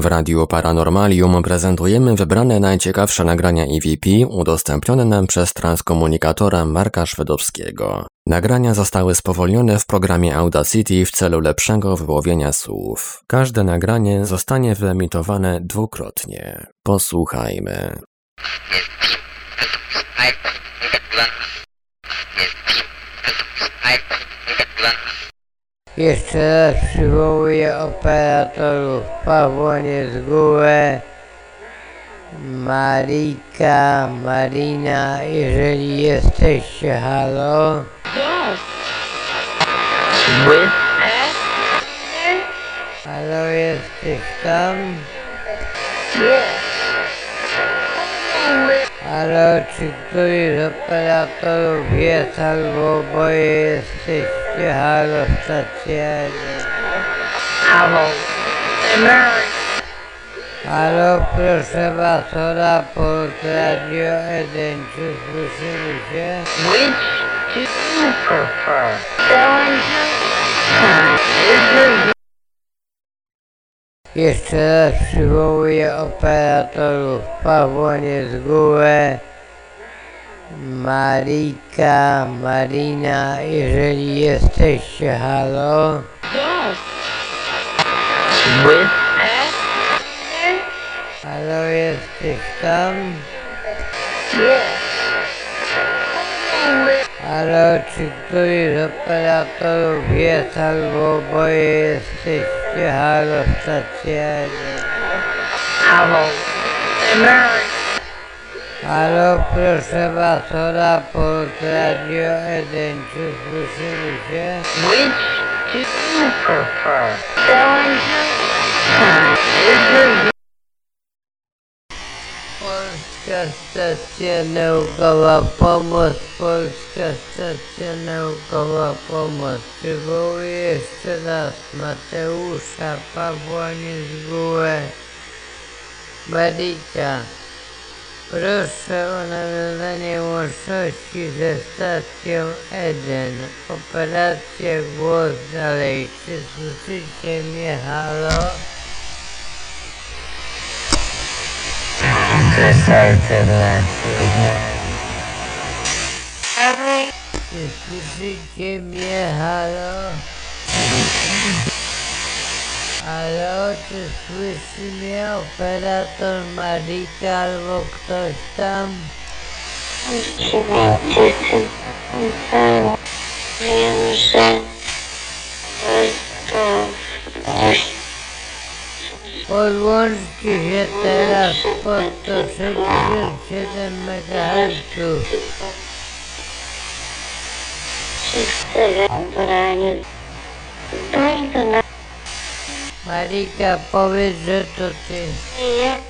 W Radiu Paranormalium prezentujemy wybrane najciekawsze nagrania EVP udostępnione nam przez transkomunikatora Marka Szwedowskiego. Nagrania zostały spowolnione w programie Audacity w celu lepszego wyłowienia słów. Każde nagranie zostanie wyemitowane dwukrotnie. Posłuchajmy. Jeszcze raz przywołuję operatorów Pawła Niezgółę, Marika, Marina, jeżeli jesteście, halo. With Halo, jesteś tam? Halo, czy któryś z operatorów jest albo oboje jesteście, halo, stacja? Hello America. Halo, proszę was o raport Radio 1, czy słyszymy się? Which do you prefer? Jeszcze raz przywołuję operatorów Pawła Niezgółę, Marika, Marina, jeżeli jesteście, halo. With Halo, jesteś tam? Halo, czy któryś z operatorów jest albo oboje jesteście, halo, stacja? Hello America. Halo, proszę was o raport Radio 1, czy słyszymy się? Which do you prefer? Going to Polska Stacja Naukowa Pomoc, Polska Stacja Naukowa Pomoc. Przywołuję jeszcze raz Mateusza, Pawła Niezgółę, Marika. Proszę o nawiązanie łączności ze stacją Eden. Operacja głos dalej. Czy słyszycie mnie, halo? Czy słyszycie mnie, halo? Halo, czy słyszy mnie operator Marika albo ktoś tam? Wiem, że Podłączcie się teraz pod 167 MHz. wszyscy wybrani. Daj go na Marika, powiedz, że to ty. jak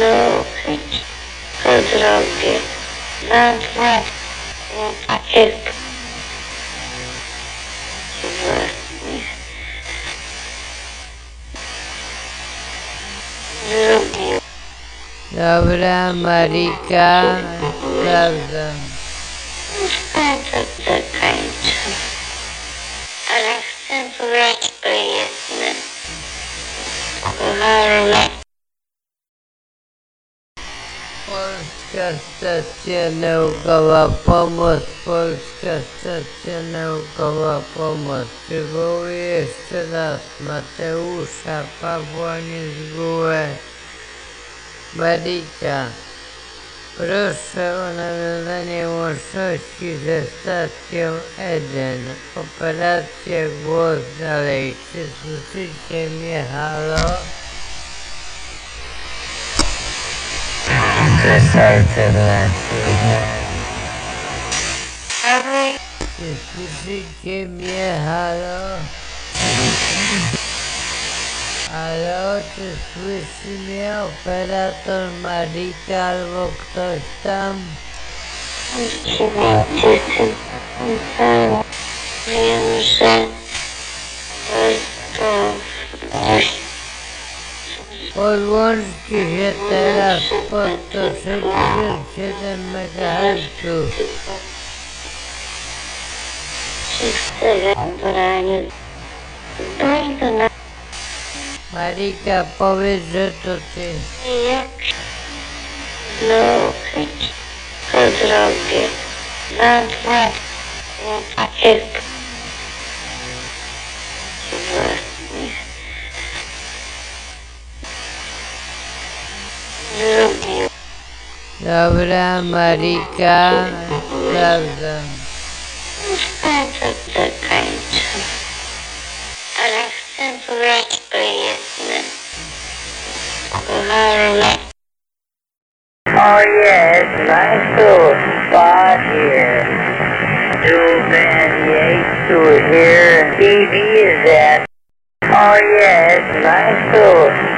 nauczyć to zrobię. Na dwa chłopaczek. Dobra Marika, prawda. Chcę to kończę, ale chcę powiedzieć o jednym. Kocham Stacja Naukowa Pomoc, Polska Stacja Naukowa Pomoc. Przywołuję jeszcze raz Mateusza, Pawła Niezgółę, Marika. Proszę o nawiązanie łączności ze stacją Eden. Operacja głos dalej. Czy słyszycie mnie, halo? Czy słyszycie mnie, halo? Halo, czy słyszy mnie operator Marika albo ktoś tam? Wiem, że Podłączcie się teraz pod 167 MHz. wszyscy wybrani. Daj go na Marika, powiedz, że to ty. Jak zdobyć po drogę na dwa łopatek Dobra, Marika, sprawdzam. bardzo do końca. Ale chcę powiedzieć o jednym. Kochany Oh yeah, it's a nice little spot here. Dual band Yates who are here and TV is at. Oh yeah, it's a nice little spot here.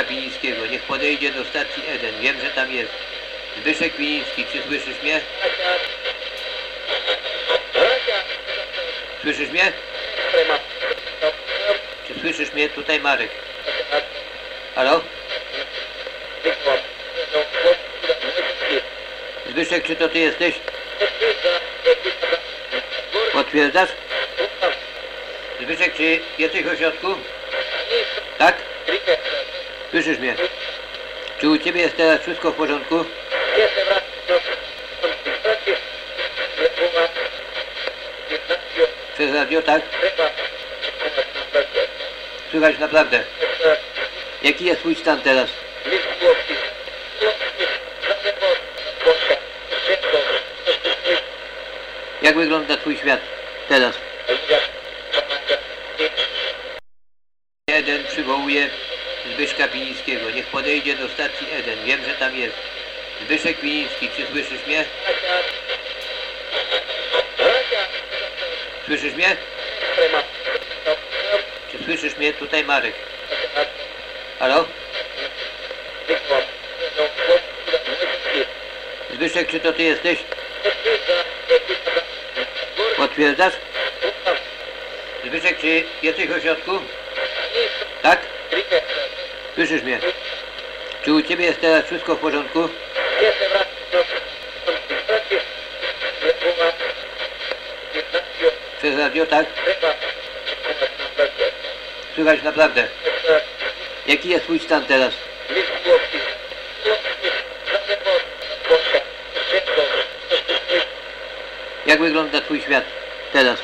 Zbyszka Pinińskiego. Niech podejdzie do stacji Eden. Wiem, że tam jest. Zbyszek Piniński, czy słyszysz mnie? Słyszysz mnie? Czy słyszysz mnie? Tutaj Marek. Halo? Zbyszek, czy to ty jesteś? Potwierdzasz? Zbyszek, czy jesteś w ośrodku? Tak? Słyszysz mnie? Czy u ciebie jest teraz wszystko w porządku? Przez radio, tak? Słychać naprawdę. Jaki jest twój stan teraz? Jak wygląda twój świat teraz? Eden przywołuje Zbyszka Pinińskiego. Niech podejdzie do stacji Eden. Wiem, że tam jest. Zbyszek Piniński, czy słyszysz mnie? Słyszysz mnie? Czy słyszysz mnie? Tutaj Marek. Halo? Zbyszek, czy to ty jesteś? Potwierdzasz? Zbyszek, czy jesteś w ośrodku? Tak? Słyszysz mnie? Czy u ciebie jest teraz wszystko w porządku? Przez radio, tak? Słychać naprawdę. Jaki jest twój stan teraz? Jak wygląda twój świat teraz?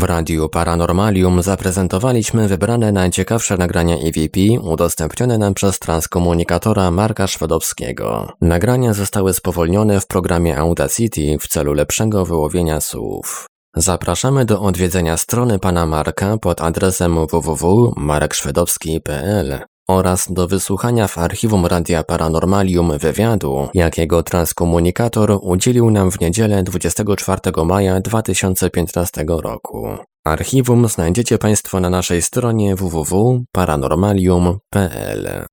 W Radiu Paranormalium zaprezentowaliśmy wybrane najciekawsze nagrania EVP udostępnione nam przez transkomunikatora Marka Szwedowskiego. Nagrania zostały spowolnione w programie Audacity w celu lepszego wyłowienia słów. Zapraszamy do odwiedzenia strony pana Marka pod adresem www.markszwedowski.pl oraz do wysłuchania w archiwum Radia Paranormalium wywiadu, jakiego transkomunikator udzielił nam w niedzielę 24 maja 2015 roku. Archiwum znajdziecie Państwo na naszej stronie www.paranormalium.pl.